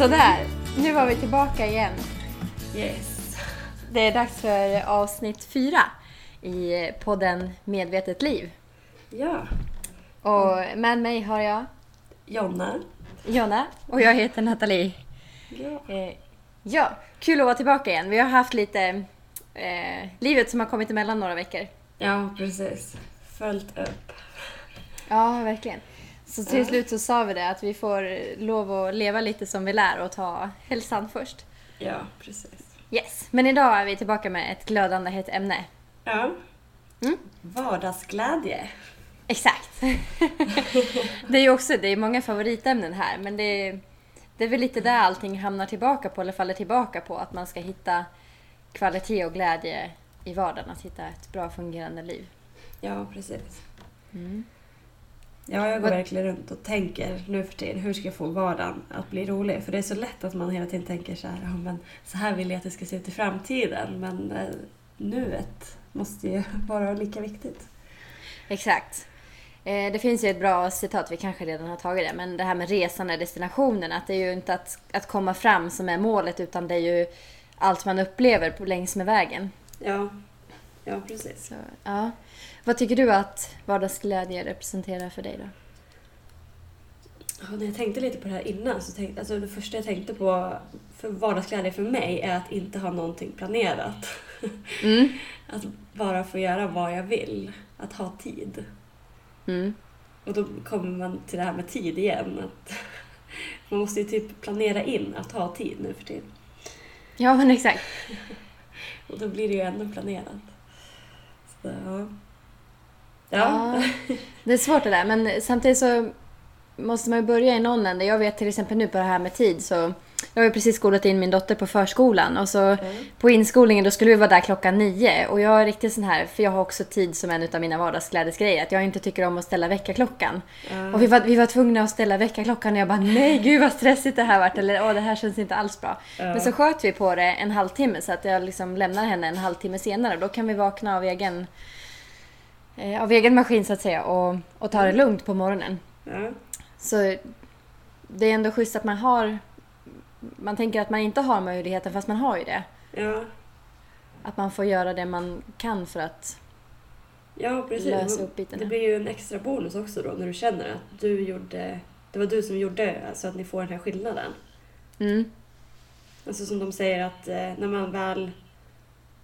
Sådär, nu var vi tillbaka igen. Yes. Det är dags för avsnitt fyra i podden Medvetet liv. Ja. Och med mig har jag Jonna. Jonna och jag heter Nathalie. Ja. Eh, ja, kul att vara tillbaka igen. Vi har haft lite eh, livet som har kommit emellan några veckor. Ja, precis. Följt upp. Ja, verkligen. Så till slut så sa vi det att vi får lov att leva lite som vi lär och ta hälsan först. Ja, precis. Yes, men idag är vi tillbaka med ett glödande hett ämne. Ja. Mm. Vardagsglädje. Exakt. det är ju också, det är många favoritämnen här men det är, det är väl lite där allting hamnar tillbaka på eller faller tillbaka på att man ska hitta kvalitet och glädje i vardagen, att hitta ett bra fungerande liv. Ja, precis. Mm. Ja, jag går verkligen runt och tänker nu för tiden, hur ska jag få vardagen att bli rolig? För det är så lätt att man hela tiden tänker så här, ja, men så här vill jag att det ska se ut i framtiden. Men eh, nuet måste ju vara lika viktigt. Exakt. Eh, Det finns ju ett bra citat, vi kanske redan har tagit det, men det här med resan är destinationen. Att det är ju inte att, att komma fram som är målet utan det är ju allt man upplever på, längs med vägen. Ja, ja precis. Så, ja. Vad tycker du att vardagsglädje representerar för dig då? Ja, när jag tänkte lite på det här innan så tänkte alltså det första jag tänkte på för vardagsglädje för mig är att inte ha någonting planerat. Mm. Att bara få göra vad jag vill. Att ha tid. Mm. Och då kommer man till det här med tid igen. Att man måste ju typ planera in att ha tid nu för tiden. Ja, men exakt. Och då blir det ju ännu planerat. Så, ja. Ja. Ja. Det är svårt det där, men samtidigt så måste man ju börja i någon ände. Jag vet till exempel nu på det här med tid så jag har ju precis skolat in min dotter på förskolan och så på inskolningen då skulle vi vara där klockan nio och jag är riktigt sån här, för jag har också tid som en av mina vardagsglädjesgrejer, att jag inte tycker om att ställa väckarklockan. Ja. Och vi var, vi var tvungna att ställa väckarklockan och jag bara nej gud vad stressigt det här vart eller åh det här känns inte alls bra. Ja. Men så sköt vi på det en halvtimme så att jag liksom lämnar henne en halvtimme senare. Då kan vi vakna av egen, eh, av egen maskin så att säga och, och ta det lugnt på morgonen. Ja. Så det är ändå schysst att man har, man tänker att man inte har möjligheten fast man har ju det. ja. Att man får göra det man kan för att Ja, precis. lösa upp bitarna. Det blir ju en extra bonus också då när du känner att du gjorde, det var du som gjorde så att ni får den här skillnaden. Mm, Alltså som de säger att eh, när man väl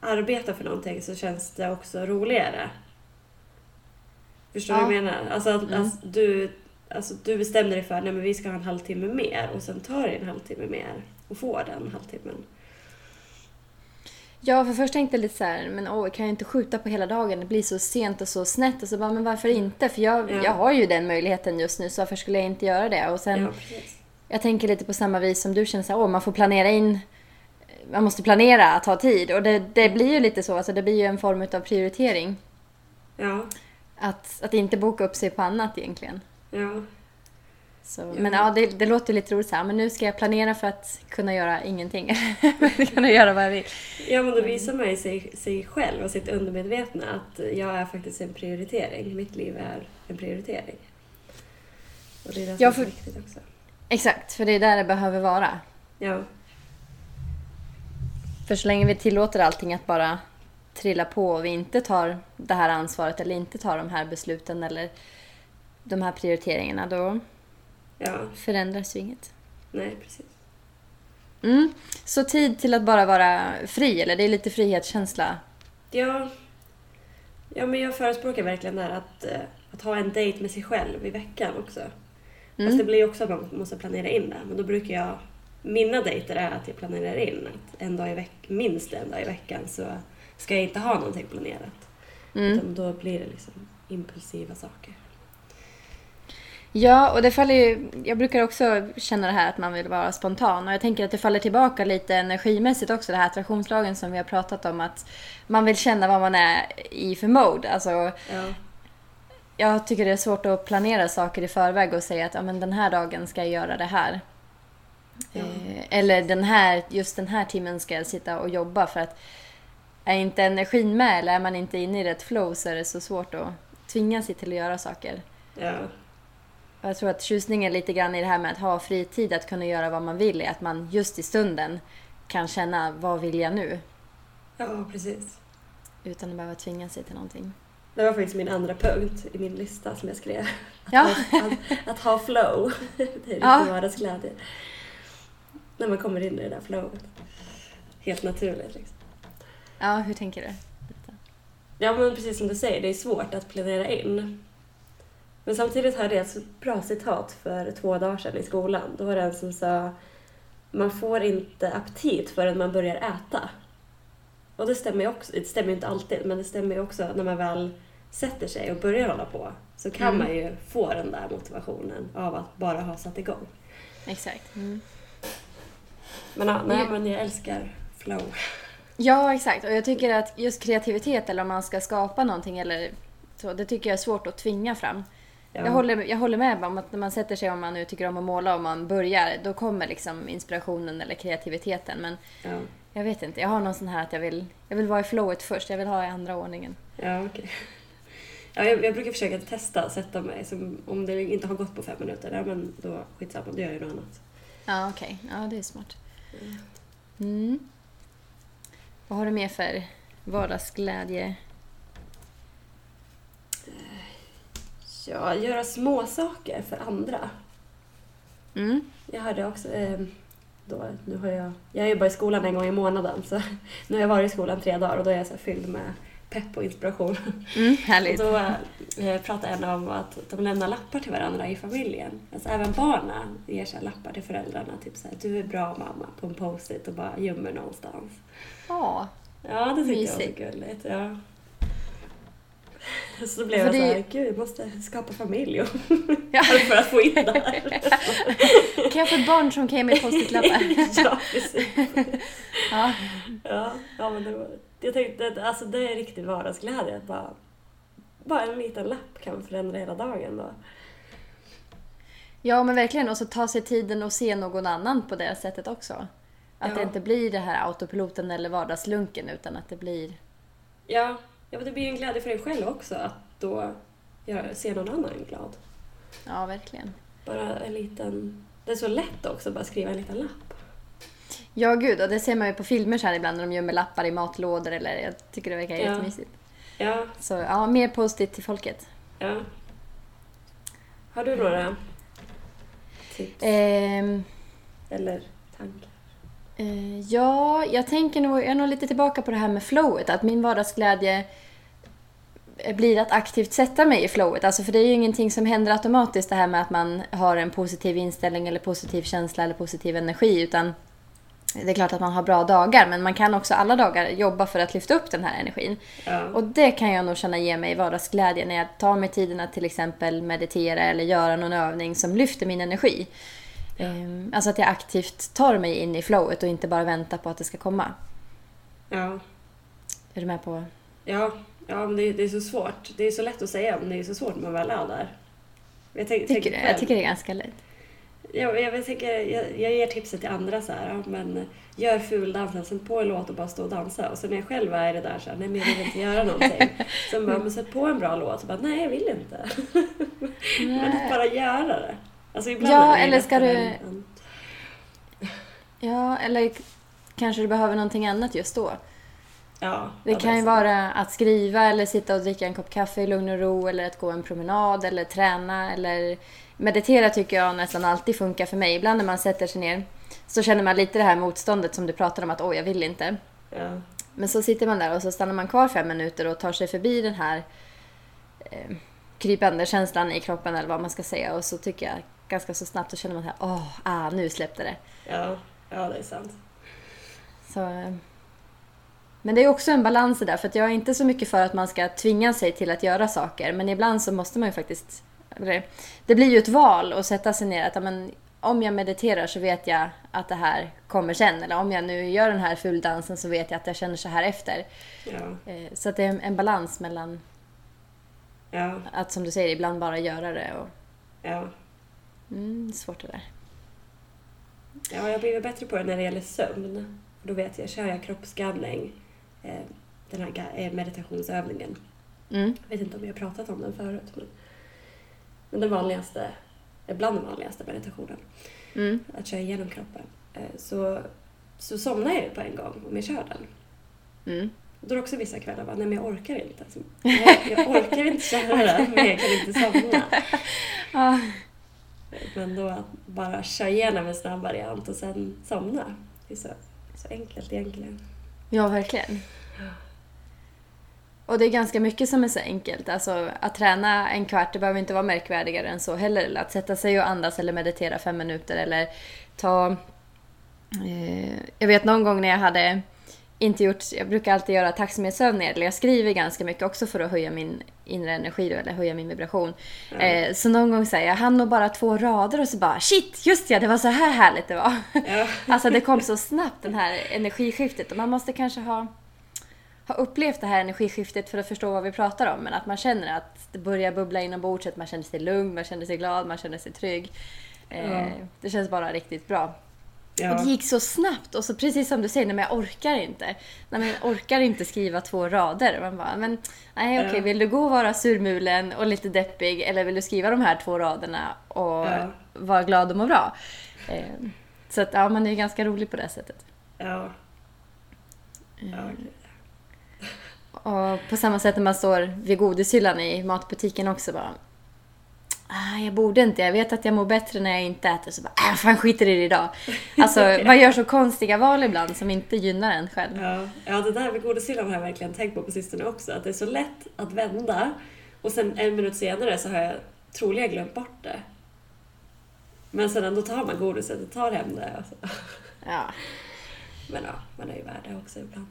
arbetar för någonting så känns det också roligare. Förstår du Ja. vad jag menar? Alltså att Mm. alltså, du, alltså du bestämde dig för att vi ska ha en halvtimme mer och sen tar det en halvtimme mer och får den halvtimmen. Ja, för först tänkte jag lite så här, men åh, kan jag inte skjuta på hela dagen? Det blir så sent och så snett. Och så bara, men varför inte? För jag, Ja. jag har ju den möjligheten just nu, så varför skulle jag inte göra det? Och sen, Ja, jag tänker lite på samma vis som du känner så här, åh, man får planera in, man måste planera att ha tid. Och det, det blir ju lite så, alltså det blir ju en form av prioritering. Ja, Att, att inte boka upp sig på annat egentligen. ja, Så, Ja. Men ja, det, det låter lite roligt så här, men nu ska jag planera för att kunna göra ingenting. kunna göra vad jag vill. ja, men då visar man ju sig, sig själv och sitt undermedvetna att jag är faktiskt en prioritering. Mitt liv är en prioritering. Och det är det som Ja, är för- viktigt också. Exakt, för det är där det behöver vara. Ja, För så länge vi tillåter allting att bara trilla på och vi inte tar det här ansvaret eller inte tar de här besluten eller de här prioriteringarna, då ja, förändras ju inget. nej precis. Mm. Så tid till att bara vara fri, eller det är lite frihetskänsla. Ja, ja men jag förespråkar verkligen det här att, eh, att ha en dejt med sig själv i veckan också. Mm. Fast det blir också att man måste planera in det. Men då brukar jag, mina dejter är att jag planerar in att en dag i veck, minst en dag i veckan så ska jag inte ha någonting planerat. Mm. Utan då blir det liksom impulsiva saker. Ja, och det faller ju... Jag brukar också känna det här att man vill vara spontan. Och jag tänker att det faller tillbaka lite energimässigt också, det här attraktionslagen som vi har pratat om. Att man vill känna vad man är i för mode. Alltså, Ja, jag tycker det är svårt att planera saker i förväg och säga att ja, men den här dagen ska jag göra det här. Ja. Eh, eller den här, just den här timmen ska jag sitta och jobba för att är inte energin med eller är man inte inne i rätt flow så är det så svårt att tvinga sig till att göra saker. ja, Och jag tror att tjusningen lite grann i det här med att ha fritid, att kunna göra vad man vill, är att man just i stunden kan känna vad vill jag nu? Ja, precis. Utan att behöva tvinga sig till någonting. Det var faktiskt min andra punkt i min lista som jag skrev. Ja. Att, att, att ha flow. Det är Ja. vardagsglädje. När man kommer in i det där flowet. Helt naturligt liksom. Ja, hur tänker du? Ja men precis som du säger, det är svårt att planera in. Men samtidigt hörde jag ett bra citat för två dagar sedan i skolan. Då var det en som sa man får inte aptit förrän man börjar äta. Och det stämmer ju också, det stämmer inte alltid, men det stämmer ju också när man väl sätter sig och börjar hålla på. Så kan Mm. man ju få den där motivationen av att bara ha satt igång. Exakt. Mm. Men, ja, nej, men jag älskar flow. Ja, exakt. Och jag tycker att just kreativitet eller om man ska skapa någonting eller så, det tycker jag är svårt att tvinga fram. Ja. Jag, håller, jag håller med om att när man sätter sig, om man nu tycker om att måla och man börjar, då kommer liksom inspirationen eller kreativiteten. Men Ja, jag vet inte, jag har någon sån här att jag vill, jag vill vara i flowet först, jag vill ha i andra ordningen. ja okej. Ja, jag, jag brukar försöka testa att sätta mig. Så om det inte har gått på fem minuter, ja, men då skitsamma, då gör jag något annat. Ja, okej. Ja, det är smart. Mm. Vad har du mer för vardagsglädje? Ja, göra små saker för andra. Mm. Jag hörde också, eh, då, nu har jag, jag jobbar i skolan en gång i månaden så nu har jag varit i skolan tre dagar och då är jag så fylld med pepp och inspiration. Mm, Och härligt. då eh, pratade en om att de lämnar lappar till varandra i familjen. Alltså även barnen ger så här lappar till föräldrarna. Typ så här, du är bra mamma på en post-it och bara gömmer någonstans. Ja, Ja, det tyckte jag var så Mysigt. gulligt. Ja. Så då blev För jag så det- här, gud jag måste skapa familj och Ja. för att få in det här. Kan jag få ett barn som kan ge mig post-it-lappar? ja, precis. ja. Ja, ja men det var, jag tänkte att alltså, det är riktig vardagsglädje. Att bara, bara en liten lapp kan förändra hela dagen. Då. ja, men verkligen. Och så ta sig tiden och se någon annan på det sättet också. Att Ja. det inte blir det här autopiloten eller vardagslunken utan att det blir... Ja, ja, det blir en glädje för en själv också att då se någon annan glad. Ja, verkligen. Bara en liten... Det är så lätt också att bara skriva en liten lapp. Ja, gud. Och det ser man ju på filmer så här ibland när de gömmer lappar i matlådor eller jag tycker det verkar Ja. jättemysigt. Ja, Så ja, mer post-it till folket. ja. Har du några tips Ehm, eller tankar? Eh, ja, jag tänker nog, jag är nog lite tillbaka på det här med flowet. Att min vardagsglädje blir att aktivt sätta mig i flowet. Alltså för det är ju ingenting som händer automatiskt det här med att man har en positiv inställning eller positiv känsla eller positiv energi. Utan det är klart att man har bra dagar men man kan också alla dagar jobba för att lyfta upp den här energin. Ja, Och det kan jag nog känna ger mig vardagsglädje när jag tar mig tiden att till exempel meditera eller göra någon övning som lyfter min energi. Ehm, Alltså att jag aktivt tar mig in i flowet och inte bara väntar på att det ska komma. ja, Är du med på? ja, ja men det, är- det är så svårt. Det är så lätt att säga men det är så svårt när man väl är där. Jag tänk, Tycker själv- Jag tycker det är ganska lätt. Jag, jag, jag, tänker, jag, jag ger tipset till andra så här, ja, men gör fuldansen, sätt på en låt och bara stå och dansa. Och sen när jag själv är det där så här, nej men jag vill inte göra någonting. Sen bara, men sätt på en bra låt. Så bara, nej jag vill inte. men att bara göra det. Alltså ibland Ja, det eller ska du- än- Ja, eller kanske du behöver någonting annat just då. Ja, Det ja, kan är ju sant. vara att skriva eller sitta och dricka en kopp kaffe i lugn och ro eller att gå en promenad eller träna eller meditera tycker jag nästan alltid funkar för mig. Ibland när man sätter sig ner så känner man lite det här motståndet som du pratade om att oj, jag vill inte. Ja, Men så sitter man där och så stannar man kvar fem minuter och tar sig förbi den här eh, krypande känslan i kroppen eller vad man ska säga och så tycker jag ganska så snabbt så känner man här, åh, ah, nu släppte det. ja, ja, det är sant. Så, eh, men det är också en balans där, för att jag är inte så mycket för att man ska tvinga sig till att göra saker, men ibland så måste man ju faktiskt... Det blir ju ett val att sätta sig ner att ja, men, om jag mediterar så vet jag att det här kommer sen, eller om jag nu gör den här fuldansen så vet jag att jag känner så här efter. Ja, Eh, Så att det är en- en balans mellan ja, att som du säger ibland bara göra det och... ja. Mm, svårt det där. Ja, jag blivit bättre på det när det gäller sömn. Då vet jag, kör jag kroppsskanning, eh, den här eh, meditationsövningen. Mm. Jag vet inte om jag har pratat om den förut. Men, men den vanligaste är bland den vanligaste meditationen. Mm. Att köra igenom kroppen. Eh, så, så somnar jag på en gång om jag kör den. Mm. Då är det också vissa kvällar bara, nej men jag orkar inte. Så jag, jag orkar inte köra den, men jag kan inte somna. Men då bara köra igenom en snabb variant och sen somna. Det är så, så enkelt egentligen. ja, verkligen. Och det är ganska mycket som är så enkelt. Alltså att träna en kvart, det behöver inte vara märkvärdigare än så heller. Eller att sätta sig och andas eller meditera fem minuter eller ta... Eh, jag vet någon gång när jag hade inte gjort, jag brukar alltid göra tacksamhetsövningar, eller jag skriver ganska mycket också för att höja min inre energi då, eller höja min vibration. Ja. Eh, så någon gång säger jag hann nog bara två rader och så bara shit, just ja, det var så här härligt det var. Ja. Alltså det kom så snabbt den här energiskiftet och man måste kanske ha, ha upplevt det här energiskiftet för att förstå vad vi pratar om. Men att man känner att det börjar bubbla inombords, att man känner sig lugn, man känner sig glad, man känner sig trygg. Eh, Ja. Det känns bara riktigt bra. Och Ja. det gick så snabbt och så precis som du säger, nej men jag orkar inte. Nej men jag orkar inte skriva två rader. Man bara, men nej okej, Ja. vill du gå och vara surmulen och lite deppig eller vill du skriva de här två raderna och Ja. vara glad och må bra? Eh, så att ja, man är ganska rolig på det sättet. Ja. Ja, okej. Och på samma sätt när man står vid godishyllan i matbutiken också bara Ah, jag borde inte, jag vet att jag mår bättre när jag inte äter. Så bara, äh, fan skiter i det idag. Alltså, man gör så konstiga val ibland som inte gynnar en själv. Ja, ja, det där med godishyllan har jag verkligen tänkt på på sistone också. Att det är så lätt att vända och sen en minut senare så har jag troligen glömt bort det. Men sen ändå tar man godiset och tar hem det. Alltså. Ja. Men ja, man är ju värd det också ibland.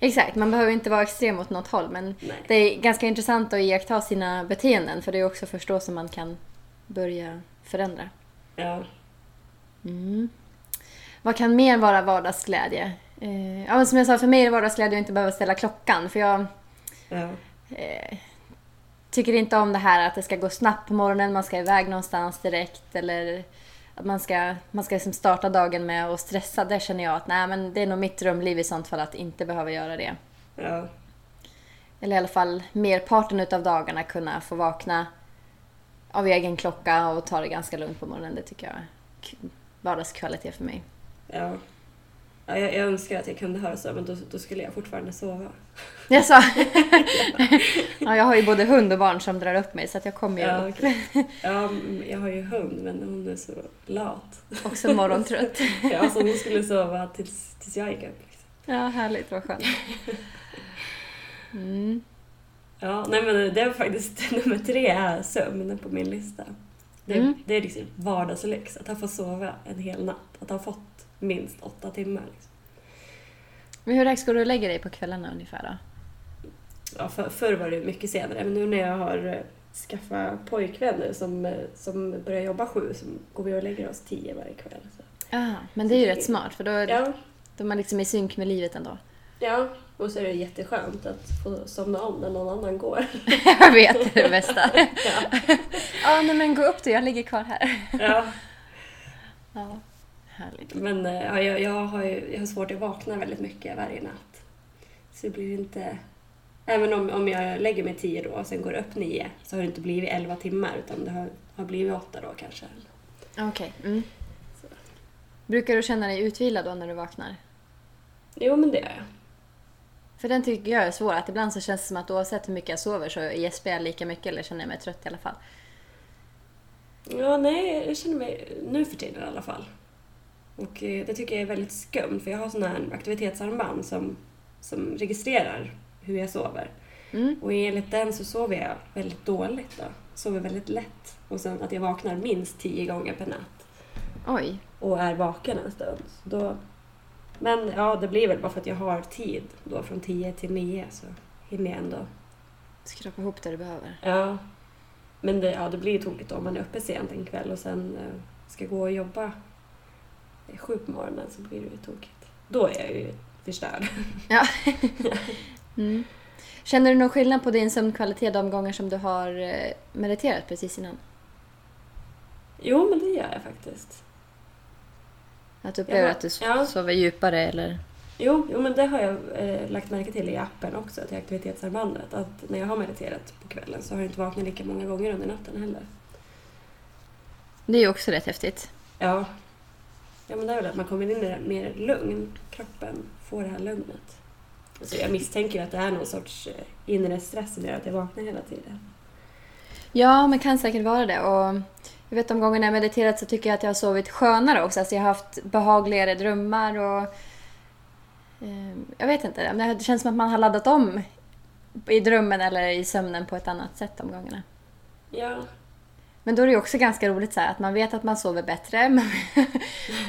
Exakt, man behöver inte vara extrem åt något håll men Nej. det är ganska intressant att iaktta sina beteenden för det är också förstå som man kan börja förändra. Ja, Mm. Vad kan mer vara vardagsglädje? Eh, ja, men som jag sa, för mig är det vardagsglädje att inte behöva ställa klockan för jag ja, eh, tycker inte om det här att det ska gå snabbt på morgonen, man ska iväg någonstans direkt eller att man ska, man ska liksom starta dagen med att stressa. Där känner jag att nej, men det är nog mitt drömliv i sånt fall att inte behöva göra det. ja, Eller i alla fall merparten utav dagarna kunna få vakna av egen klocka och ta det ganska lugnt på morgonen. Det tycker jag är vardagskvalitet för mig. ja. Ja jag, jag önskar att jag kunde höra så, men då, då skulle jag fortfarande sova. Jag sa... ja, jag har ju både hund och barn som drar upp mig så att jag kommer ju Ja, okej. ja, mm, jag har ju hund, men hon är så lat. också morgontrött. Ja, så hon skulle sova tills, tills jag gick upp. Liksom. Ja, härligt. Vad skönt. Mm. Ja, nej men det är faktiskt nummer tre är sömn på min lista. Det, Mm. det är liksom vardagslyx, att ha fått sova en hel natt. Att ha fått minst åtta timmar. Liksom. Men hur dags går du och lägger dig på kvällarna ungefär då? Ja, för, förr var det mycket senare, men nu när jag har eh, skaffat pojkvän nu som, eh, som börjar jobba sju så går vi och lägger oss tio varje kväll. Så. Ja, men det är ju rätt smart för då, Ja, då är man liksom i synk med livet ändå. ja, och så är det jätteskönt att få somna om när någon annan går. jag vet, det är det bästa. Ja, Ja, nej, men gå upp du, jag ligger kvar här. ja. Ja, härligt. Men eh, ja, jag, jag, har ju, jag har svårt att vakna väldigt mycket varje natt. Så det blir inte... Även om, om jag lägger mig tio då och sen går upp nio så har det inte blivit elva timmar utan det har, har blivit åtta då kanske. Okej. Mm. Brukar du känna dig utvilad då när du vaknar? Jo, men det gör jag. För den tycker jag är svår. Att ibland så känns det som att oavsett hur mycket jag sover så gäspar jag lika mycket eller känner jag mig trött i alla fall. Ja, nej, jag känner mig nu för tiden i alla fall. Och eh, det tycker jag är väldigt skumt för jag har sån här aktivitetsarmband som, som registrerar hur jag sover. Mm. Och enligt den så sover jag väldigt dåligt då. Sover väldigt lätt. Och sen att jag vaknar minst tio gånger per natt. Oj. och är vaken en stund. Då, men ja, det blir väl bara för att jag har tid då från 10 till 9 så hinner jag ändå. Skrapa ihop det du behöver. Ja. Men det, ja, det blir ju tokigt om man är uppe sent en kväll och sen eh, ska gå och jobba eh, sju på morgonen så blir det ju tokigt. Då är jag ju förstörd. Ja. mm. Känner du någon skillnad på din sömnkvalitet de gånger som du har eh, mediterat precis innan? Jo, men det gör jag faktiskt. Att du upplever Ja, att du ja. sover djupare eller? Jo, jo men det har jag eh, lagt märke till i appen också, till aktivitetsarmbandet. Att när jag har mediterat på kvällen så har jag inte vaknat lika många gånger under natten heller. Det är ju också rätt häftigt. Ja. Ja men det är väl att man kommer in i det mer lugn. Kroppen får det här lugnet. Alltså jag misstänker ju att det är någon sorts eh, inre stress som gör att jag vaknar hela tiden. Ja, men kan säkert vara det. Och jag vet de gångerna jag mediterat så tycker jag att jag har sovit skönare också. Alltså jag har haft behagligare drömmar och... Eh, jag vet inte. Det känns som att man har laddat om i drömmen eller i sömnen på ett annat sätt de gångerna. Ja. Men då är det ju också ganska roligt så här, att man vet att man sover bättre. Man,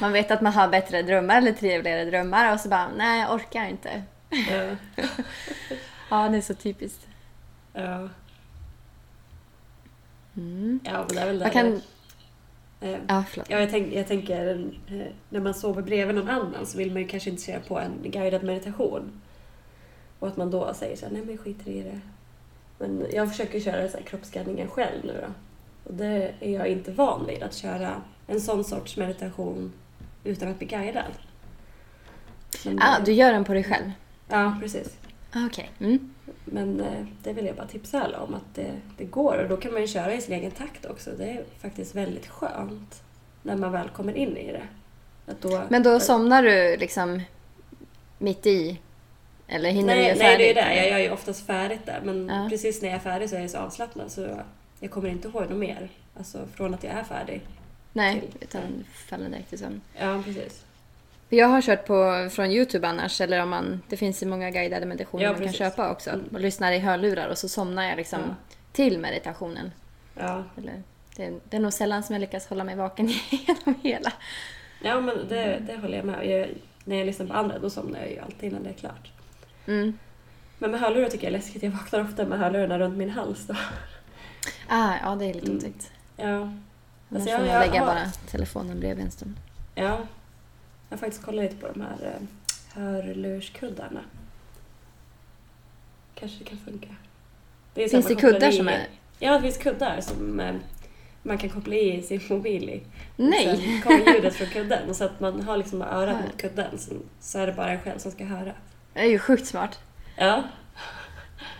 man vet att man har bättre drömmar eller trevligare drömmar och så bara, nej jag orkar inte. Ja. Ja, det är så typiskt. Ja. Mm. Ja, men det är väl det. Kan... Eh, Ja, förlåt. Ja, jag, tänk, jag tänker eh, när man sover bredvid någon annan så vill man ju kanske inte köra på en guidad meditation. Och att man då säger så här, nej men skiter i det. Men jag försöker köra så här kroppsskanningen själv nu då. Och det är jag inte van vid, att köra en sån sorts meditation utan att bli guidad. Men, Ah, du gör den på dig själv? Ja, precis. Ah, Okej. Mm. Men eh, det vill jag bara tipsa alla om att det, det går och då kan man ju köra i sin egen takt också. Det är faktiskt väldigt skönt när man väl kommer in i det. Då, Men då somnar du liksom mitt i? Eller hinner du nej, göra nej, det är färdigt? det. Jag gör ju oftast färdigt där. Men Ja. precis när jag är färdig så är jag så avslappnad så jag kommer inte ihåg något mer. Alltså från att jag är färdig. Nej, till- utan faller direkt i sömn. Ja, precis. Jag har kört på från Youtube annars, eller om man, det finns ju många guidade meditationer Ja, man kan köpa också. Mm. Och lyssnar i hörlurar och så somnar jag liksom Ja. till meditationen. Ja, Eller, det, det är nog sällan som jag lyckas hålla mig vaken genom hela. ja men det, det håller jag med jag, När jag lyssnar på andra då somnar jag ju alltid innan det är klart. Mm. Men med hörlurar tycker jag är läskigt. Jag vaknar ofta med hörlurarna runt min hals då. Ah, ja, det är lite Mm. otäckt. Ja, Annars Alltså, får jag- man jag lägga har- bara telefonen bredvid en stund. Ja. Jag har faktiskt kollat lite på de här eh, hörlurskuddarna. Kanske det kan funka. Det Finns det man kuddar i- som är... Ja, det finns kuddar som eh, man kan koppla i sin mobil i. Nej! Sen kommer ljudet från kudden och så att man har liksom örat mot kudden så, så är det bara en själv som ska höra. Det är ju sjukt smart. Ja.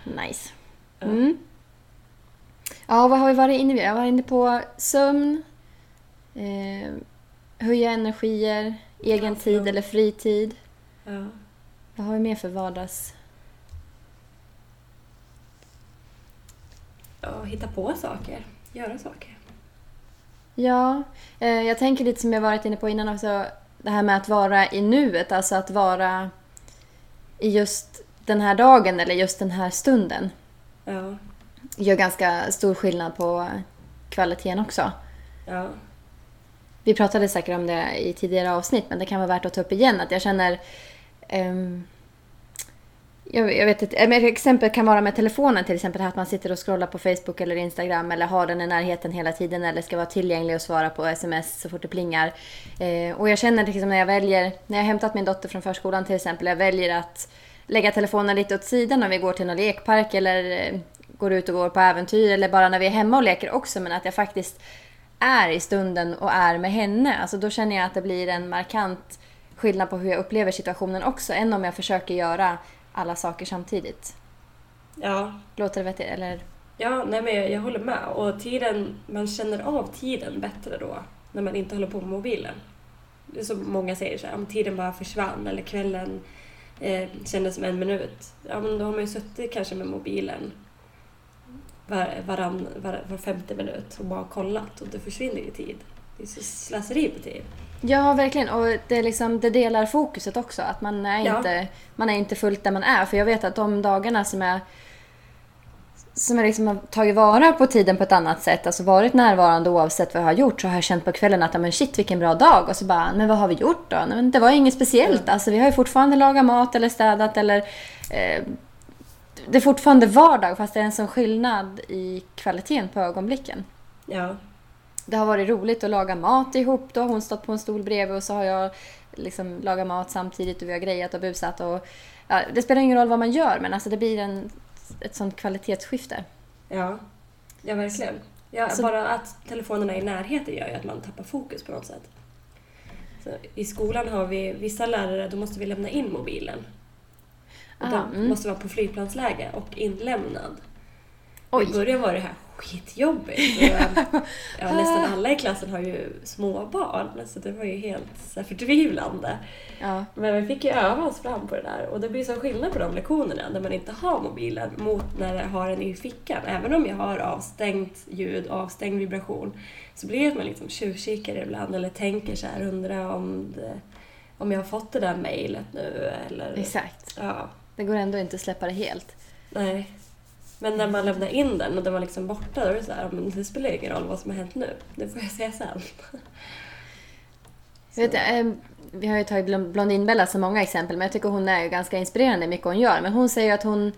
Nice. Ja. Mm. Ja, vad har vi varit inne på? Jag var inne på sömn, eh, höja energier, egen tid ja. eller fritid. ja. Vad har vi mer för vardags... Ja, hitta på saker. Göra saker. Ja, eh, jag tänker lite som jag varit inne på innan också, det här med att vara i nuet, alltså att vara i just den här dagen eller just den här stunden. Ja. Gör ganska stor skillnad på kvaliteten också. Ja. Vi pratade säkert om det i tidigare avsnitt, men det kan vara värt att ta upp igen. Att jag känner... ehm, jag, jag vet inte, ett exempel kan vara med telefonen till exempel. Att man sitter och scrollar på Facebook eller Instagram eller har den i närheten hela tiden eller ska vara tillgänglig och svara på sms så fort det plingar. Eh, och jag känner liksom när jag väljer, när jag har hämtat min dotter från förskolan till exempel, jag väljer att lägga telefonen lite åt sidan om vi går till någon lekpark eller går ut och går på äventyr eller bara när vi är hemma och leker också. Men att jag faktiskt är i stunden och är med henne. Alltså då känner jag att det blir en markant skillnad på hur jag upplever situationen också. Än om jag försöker göra alla saker samtidigt. Ja. Låter det vettigt? Eller? Ja, nej men jag, jag håller med. Och tiden, man känner av tiden bättre då, när man inte håller på med mobilen. Det är som många säger så här, om tiden bara försvann eller kvällen eh, kändes som en minut. Ja, men då har man ju suttit kanske med mobilen var, varann, var, var femte minut och bara kollat och det försvinner ju tid. Det är så slöseri på tid. Ja, verkligen. Och det, är liksom, det delar fokuset också. Att man är, Ja. inte, man är inte fullt där man är. För jag vet att de dagarna som jag, som jag liksom har tagit vara på tiden på ett annat sätt, alltså varit närvarande oavsett vad jag har gjort, så har jag känt på kvällen att men shit vilken bra dag. Och så bara, men vad har vi gjort då? Men det var inget speciellt. Alltså vi har ju fortfarande lagat mat eller städat eller eh, det är fortfarande vardag fast det är en sån skillnad i kvaliteten på ögonblicken. Ja, Det har varit roligt att laga mat ihop. Då har hon stått på en stol bredvid och så har jag liksom lagat mat samtidigt och vi har grejat och busat. Och, ja, det spelar ingen roll vad man gör men alltså det blir en, ett sånt kvalitetsskifte. ja, ja verkligen. Ja, Så- bara att telefonerna är i närheten gör ju att man tappar fokus på något sätt. Så I skolan har vi vissa lärare, då måste vi lämna in mobilen. Och Ah, den mm. måste vara på flygplansläge och inlämnad. Oj. I början var det här skitjobbigt. Och, ja, nästan alla i klassen har ju småbarn så det var ju helt så här, förtvivlande. Ja. Men vi fick ju öva oss fram på det där och det blir så skillnad på de lektionerna när man inte har mobilen mot när jag har den i fickan. Även om jag har avstängt ljud och avstängd vibration så blir det att man liksom tjuvkikar ibland eller tänker så här, undrar om, det, om jag har fått det där mejlet nu eller... Exakt. Ja, Det går ändå inte att släppa det helt. nej. Men när man lämnar in den och den var liksom borta då är det så här, men det spelar ingen roll vad som har hänt nu. Det får jag säga sen. Jag vet, eh, vi har ju tagit Blond- Blondinbella som många exempel, men jag tycker hon är ju ganska inspirerande i mycket hon gör. Men hon säger att hon,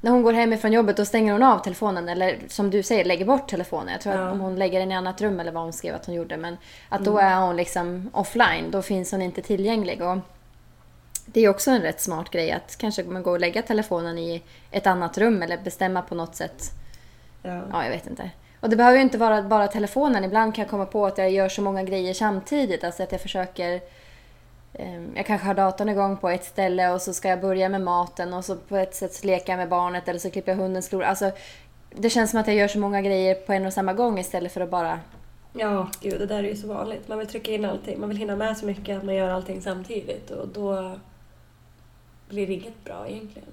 när hon går hemifrån jobbet, då stänger hon av telefonen. Eller som du säger, lägger bort telefonen. Jag tror Ja. att om hon lägger den i annat rum eller vad hon skrev att hon gjorde. Men att då är hon liksom offline, då finns hon inte tillgänglig. Och det är också en rätt smart grej att kanske man går och lägga telefonen i ett annat rum eller bestämma på något sätt. Ja. Ja, jag vet inte. Och det behöver ju inte vara bara telefonen. Ibland kan jag komma på att jag gör så många grejer samtidigt. Alltså att jag försöker... eh, Jag kanske har datorn igång på ett ställe och så ska jag börja med maten och så på ett sätt jag med barnet eller så klipper jag hundens klor. Alltså, det känns som att jag gör så många grejer på en och samma gång istället för att bara... Ja, gud, det där är ju så vanligt. Man vill trycka in allting. Man vill hinna med så mycket att man gör allting samtidigt och då blir inget bra egentligen.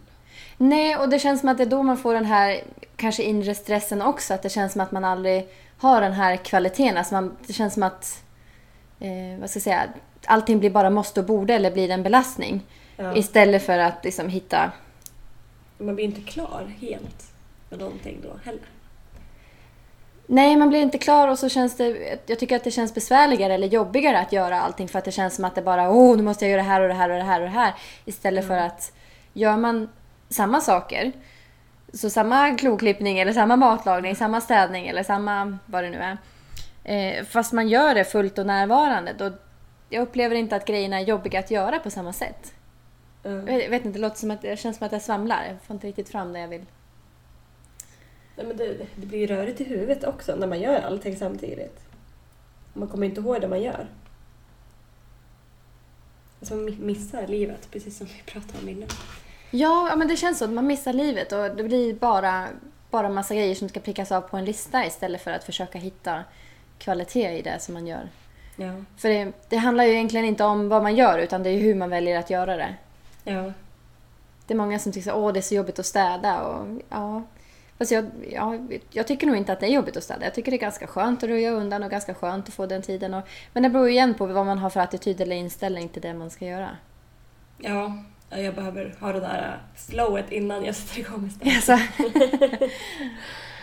Nej, och det känns som att det är då man får den här kanske inre stressen också. Att det känns som att man aldrig har den här kvaliteten. Alltså man, det känns som att... Eh, vad ska jag säga? Allting blir bara måste och borde eller blir en belastning. Ja. Istället för att liksom hitta... Man blir inte klar helt med någonting då heller. Nej, man blir inte klar och så känns det... Jag tycker att det känns besvärligare eller jobbigare att göra allting för att det känns som att det bara åh, nu måste jag göra det här och det här och det här och det här. Istället för att gör man samma saker, så samma kloklippning eller samma matlagning, samma städning eller samma vad det nu är. Eh, fast man gör det fullt och närvarande, då jag upplever inte att grejerna är jobbiga att göra på samma sätt. Ja. Jag vet inte, det låter som att det känns som att jag svamlar. Jag får inte riktigt fram det jag vill. Nej, men det, det blir rörigt i huvudet också när man gör allting samtidigt. Man kommer inte ihåg det man gör. Alltså man mi- missar livet, precis som vi pratade om innan. Ja, ja, men det känns så. Man missar livet och det blir bara, bara massa grejer som ska prickas av på en lista istället för att försöka hitta kvalitet i det som man gör. Ja. För det, det handlar ju egentligen inte om vad man gör utan det är hur man väljer att göra det. Ja. Det är många som tycker att det är så jobbigt att städa och ja... Fast jag, ja, jag tycker nog inte att det är jobbigt att städa. Jag tycker det är ganska skönt att röja undan och ganska skönt att få den tiden. Och, men det beror ju igen på vad man har för attityd eller inställning till det man ska göra. Ja, ja, jag behöver ha det där flowet innan jag sätter igång istället.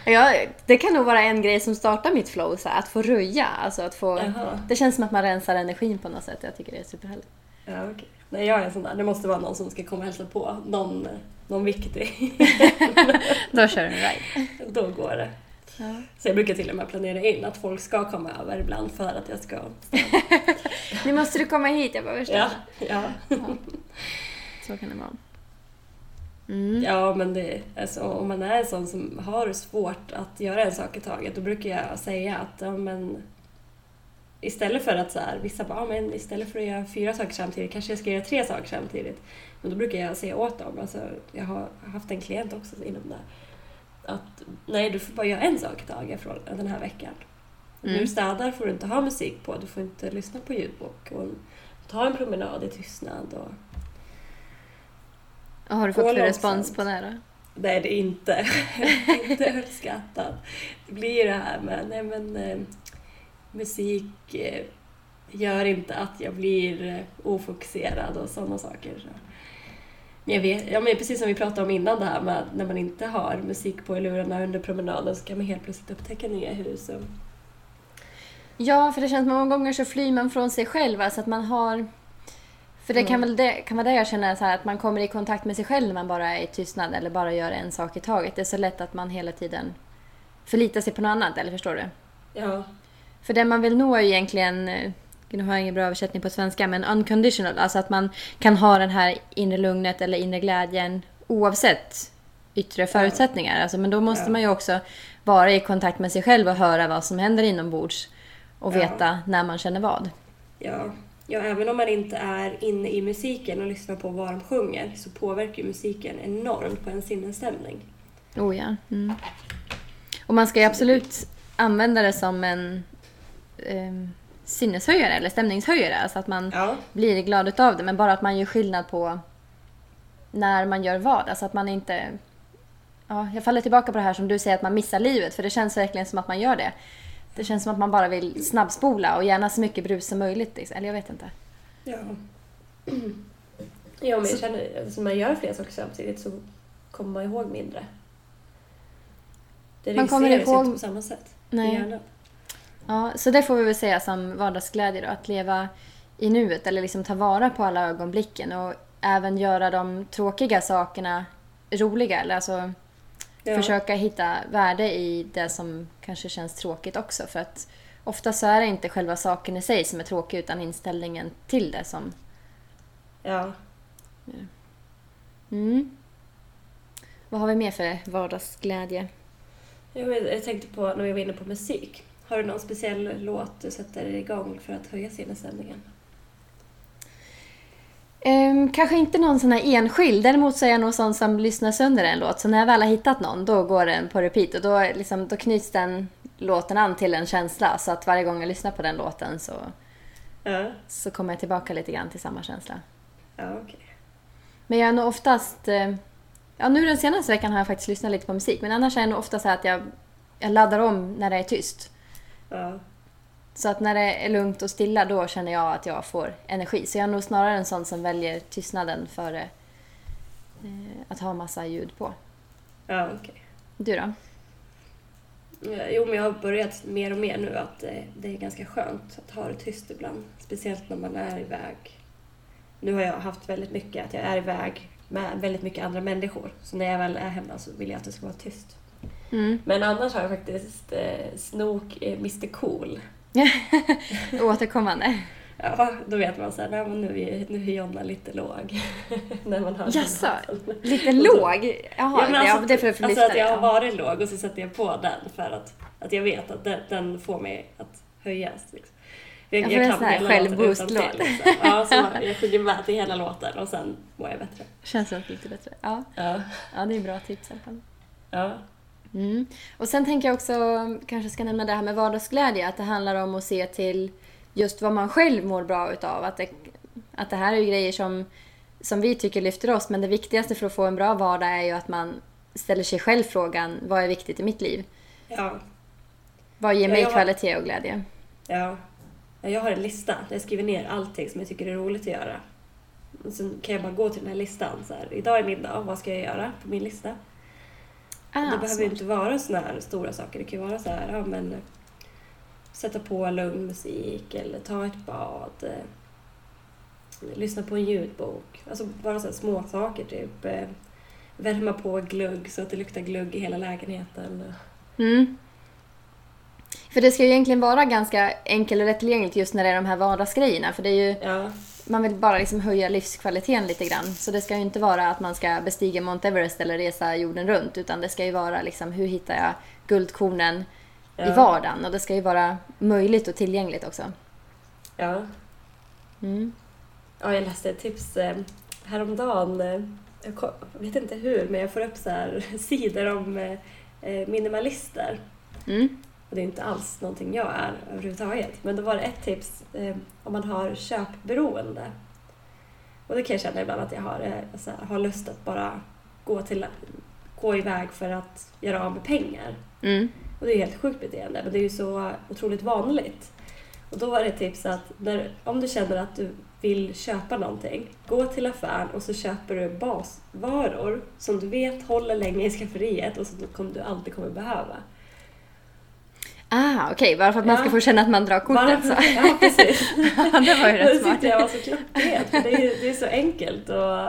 Alltså. ja, det kan nog vara en grej som startar mitt flow, så här, att få röja. Alltså att få, Jaha. det känns som att man rensar energin på något sätt. Jag tycker det är superhärligt. Ja, okej. Nej, jag är en sån där. Det måste vara någon som ska komma och hälsa på. Någon, någon viktig. Då kör du right. Då går det. Ja. Så jag brukar till och med planera in att folk ska komma över ibland för att jag ska... Nu måste du komma hit. Jag bara, förstår. Ja, ja. Så kan det vara. Mm. ja men det, alltså, om man är en sån som har svårt att göra en sak i taget då brukar jag säga att ja, men, istället för att så här, vissa bara, ja, men istället för att göra fyra saker samtidigt kanske jag ska göra tre saker samtidigt. Men då brukar jag säga åt dem, alltså, jag har haft en klient också inom det att nej, du får bara göra en sak i taget från den här veckan. Mm. När du städar får du inte ha musik på, du får inte lyssna på ljudbok. Och ta en promenad i tystnad. Och... Och har du fått för respons på det då? Det är inte. inte uppskattat. Det blir det här med nej men, eh, musik eh, gör inte att jag blir eh, ofokuserad och sådana saker. Så. Men jag vet, ja, men precis som vi pratade om innan det här med när man inte har musik på i lurarna under promenaden så kan man helt plötsligt upptäcka nya hus. Och, Ja, för det känns många gånger så flyr man från sig själv. Alltså att man har... För det kan, Mm. väl det, kan vara det jag känner, så här, att man kommer i kontakt med sig själv när man bara är i tystnad eller bara gör en sak i taget. Det är så lätt att man hela tiden förlitar sig på något annat, eller förstår du? ja, För det man vill nå är ju egentligen, eh, nu har jag ingen bra översättning på svenska, men unconditional. Alltså att man kan ha den här inre lugnet eller inre glädjen oavsett yttre förutsättningar. Alltså, men då måste Ja. man ju också vara i kontakt med sig själv och höra vad som händer inombords. Och Ja. veta när man känner vad. ja, ja, även om man inte är inne i musiken och lyssnar på vad de sjunger så påverkar musiken enormt på en sinnesstämning. Oh ja. Mm. Och man ska ju absolut använda det som en eh, sinneshöjare eller stämningshöjare. Alltså att man Ja. blir glad utav det. Men bara att man gör skillnad på när man gör vad. Alltså att man inte... Ja, jag faller tillbaka på det här som du säger att man missar livet. För det känns verkligen som att man gör det. Det känns som att man bara vill snabbspola och gärna så mycket brus som möjligt. liksom. Eller jag vet inte. Ja. Ja, men jag känner att om man gör flera saker samtidigt så kommer man ihåg mindre. Det Man kommer ihåg- inte på samma sätt Nej. i hjärnan. Ja, så det får vi väl säga som vardagsglädje då. Att leva i nuet eller liksom ta vara på alla ögonblicken och även göra de tråkiga sakerna roliga. Eller alltså Ja. försöka hitta värde i det som kanske känns tråkigt också. För att ofta så är det inte själva saken i sig som är tråkig utan inställningen till det som... Ja. Mm. Vad har vi mer för vardagsglädje? Jag, tänkte på när vi var inne på musik. Har du någon speciell låt du sätter igång för att höja sinnesstämningen? Ehm, kanske inte någon sån här enskild. Däremot så är jag nog sån som lyssnar sönder en låt. Så när jag väl har hittat någon, då går den på repeat. Och då, liksom, då knyts den låten an till en känsla. Så att varje gång jag lyssnar på den låten så, Ja. så kommer jag tillbaka lite grann till samma känsla. Ja, okej. Men jag är nog oftast... eh, Ja, nu den senaste veckan har jag faktiskt lyssnat lite på musik. Men annars är jag nog ofta så att jag, jag laddar om när det är tyst. Ja. Så att när det är lugnt och stilla då känner jag att jag får energi. Så jag är nog snarare en sån som väljer tystnaden före eh, att ha massa ljud på. Ja, okej. Du då? Ja, Jo, men jag har börjat mer och mer nu att eh, det är ganska skönt att ha det tyst ibland. Speciellt när man är iväg. Nu har jag haft väldigt mycket att jag är iväg med väldigt mycket andra människor. Så när jag väl är hemma så vill jag att det ska vara tyst. Mm. Men annars har jag faktiskt eh, snok eh, Mr Cool. Återkommande. Ja, då vet man nej men nu är, nu är Jonna lite låg. när man hör Jaså? Lite låg? Jaha, ja, det är för att alltså att jag har ja. varit låg och så sätter jag på den för att, att jag vet att den, den får mig att höjas. Liksom. Jag, Ja, för det är sån här hela självboost-låt. Liksom. Ja, så jag sjunger med till hela låten och sen mår jag bättre. Känns det lite bättre. Ja. Ja. ja, det är bra tips i alla fall. Ja. Mm. Och sen tänker jag också, kanske ska nämna det här med vardagsglädje, att det handlar om att se till just vad man själv mår bra utav. Att det, att det här är ju grejer som, som vi tycker lyfter oss, men det viktigaste för att få en bra vardag är ju att man ställer sig själv frågan, vad är viktigt i mitt liv? Ja. Vad ger Ja, mig har- kvalitet och glädje? ja. Ja, Jag har en lista där jag skriver ner allting som jag tycker är roligt att göra. Och sen kan jag bara gå till den här listan. Så här, idag är min dag, vad ska jag göra på min lista? Ah, det behöver smart. inte vara såna här stora saker. Det kan ju vara så här, ja men sätta på lugn musik eller ta ett bad. Eh, lyssna på en ljudbok. Alltså bara så här små saker typ. Eh, värma på glugg så att det luktar glugg i hela lägenheten. Mm. För det ska ju egentligen vara ganska enkelt och lättillgängligt just när det är de här vardagsgrejerna. För det är ju, Ja, man vill bara liksom höja livskvaliteten lite grann. Så det ska ju inte vara att man ska bestiga Mount Everest eller resa jorden runt. Utan det ska ju vara liksom, hur hittar jag guldkornen i Ja. vardagen? Och det ska ju vara möjligt och tillgängligt också. ja. Mm. ja jag läste ett tips eh, häromdagen. Eh, jag vet inte hur, men jag får upp så här sidor om eh, minimalister. Mm. Och det är inte alls någonting jag är överhuvudtaget. Men då var det ett tips eh, om man har köpberoende. Och det kan jag känna ibland att jag har, eh, här, har lust att bara gå, till, gå iväg för att göra av med pengar. Mm. Och det är helt sjukt beteende, men det är ju så otroligt vanligt. Och då var det ett tips att när, om du känner att du vill köpa någonting, gå till affären och så köper du basvaror som du vet håller länge i skafferiet och som du, alltid kommer behöva. Ah, okej. Bara för att man ska Ja. få känna att man drar kortet Bara- så. Ja, precis. Ja, det var ju Det rätt smart. jag var så klockrent. för Det är, det är så enkelt och,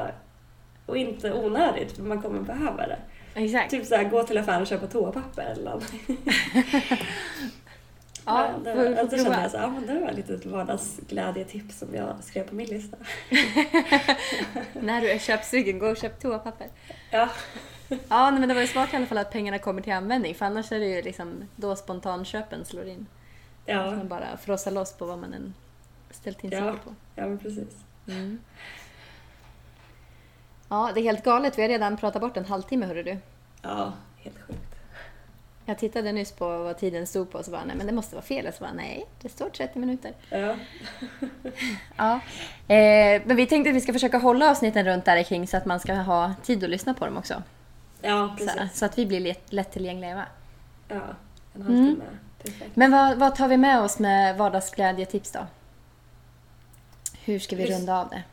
och inte onödigt för man kommer behöva det. Exakt. Typ så här, gå till affären och köpa toapapper eller något. Ja, det, får, var- får då kände prova. jag så ja, men det var ett litet vardagsglädjetips som jag skrev på min lista. När du är köpsugen, gå och köp toapapper. Ja, Ja, nej, men det var ju smart i alla fall att pengarna kommer till användning. För annars är det ju liksom då spontanköpen slår in. ja, Man bara frossar loss på vad man än ställt in sig Ja. på. ja men precis. Mm. Ja, det är helt galet. Vi har redan pratat bort en halvtimme, hörru du. Ja, helt sjukt. Jag tittade nyss på vad tiden stod på och så bara, nej men det måste vara fel. Och så bara, nej, det står 30 minuter. Ja. Ja. Eh, men vi tänkte att vi ska försöka hålla avsnitten runt där kring så att man ska ha tid att lyssna på dem också. Ja, Så, precis. så att vi blir lätt, lättillgängliga. Ja, en halvtimme. Perfekt. Men vad, vad tar vi med oss med vardagsglädjetips då? Hur ska vi Lys- runda av det?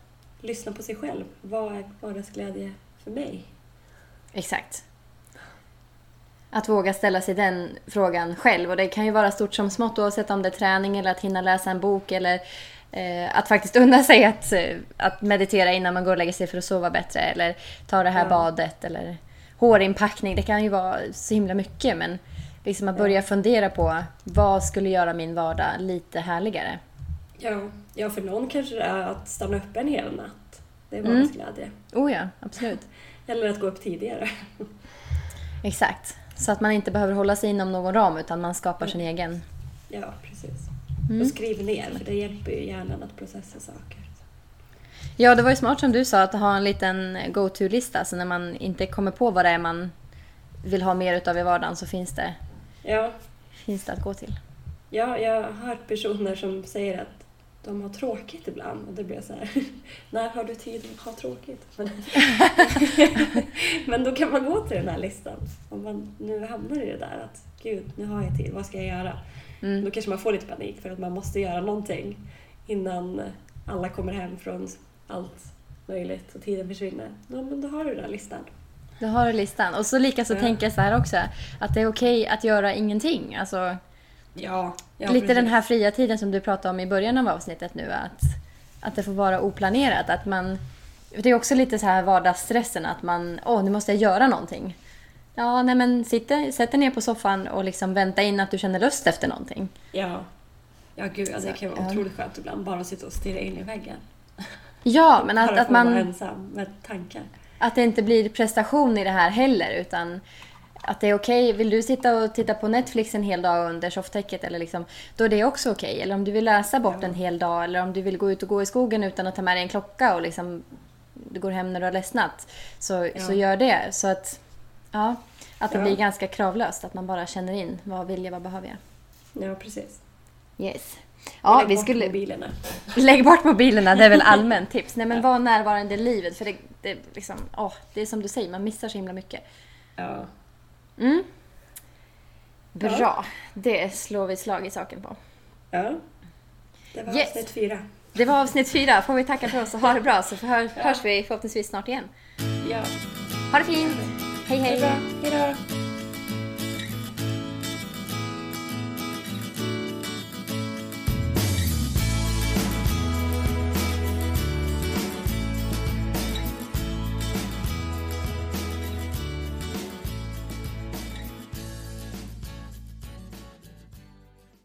Lyssna på sig själv. Vad är vardagsglädje för mig? Exakt. Att våga ställa sig den frågan själv. Och det kan ju vara stort som smått oavsett om det är träning eller att hinna läsa en bok eller eh, att faktiskt unna sig att, eh, att meditera innan man går och lägger sig för att sova bättre. Eller ta det här Ja. badet eller hårinpackning. Det kan ju vara så himla mycket men liksom att börja fundera på vad skulle göra min vardag lite härligare. Ja, ja, för någon kanske det är att stanna upp en hel natt. Det är Mm. vardagsglädje. Oh ja, absolut. Eller att gå upp tidigare. Exakt. Så att man inte behöver hålla sig inom någon ram utan man skapar sin egen. Ja, precis. Mm. Och skriv ner, för det hjälper ju hjärnan att processa saker. Ja, det var ju smart som du sa att ha en liten go-to-lista. Så när man inte kommer på vad det är man vill ha mer utav i vardagen så finns det, Ja, finns det att gå till. ja, jag har hört personer som säger att de har tråkigt ibland och det blir så här, när har du tid att ha tråkigt? Men, men då kan man gå till den här listan. Om man nu hamnar i det där att gud, nu har jag tid, vad ska jag göra? Mm. Då kanske man får lite panik för att man måste göra någonting innan alla kommer hem från allt möjligt och tiden försvinner. Ja, men då har du den här listan. Du har listan. Och så lika så Ja. tänker jag så här också. Att det är okej att göra ingenting. Alltså, Ja, lite den här fria tiden som du pratade om i början av avsnittet nu. Att, att det får vara oplanerat. Att man, det är också lite så här vardagsstressen att man, åh nu måste jag göra någonting. Ja, nej men sitt, sätt dig ner på soffan och liksom vänta in att du känner lust efter någonting. Ja. Ja, gud, ja, det kan vara ja. otroligt skönt ibland. Bara sitta och stirra in i väggen. Ja, men att, att, få vara man, ensam med tankar. att det inte blir prestation i det här heller. Utan att det är okej. Vill du sitta och titta på Netflix en hel dag under sofftäcket eller liksom, då är det också okej. Eller om du vill läsa bort en hel dag eller om du vill gå ut och gå i skogen utan att ta med dig en klocka och liksom du går hem när du har ledsnat. Så, Ja. så gör det. Så att, ja, att det Ja. blir ganska kravlöst. Att man bara känner in vad vill jag, vad behöver jag. Ja, precis. Yes. Ja, lägg vi bort skulle... mobilerna. Lägg bort mobilerna, det är väl allmänt tips. Nej men var närvarande i livet för det, det, liksom, åh, det är som du säger, man missar så himla mycket. Ja. Mm. Bra, Ja. det slår vi slag i saken på. ja. Det var Yes. avsnitt fyra. Det var avsnitt fyra, får vi tacka för oss och ha det bra så hör, hörs vi förhoppningsvis snart igen. Ja. Ha det fint! Hej hej! är bra. Hejdå.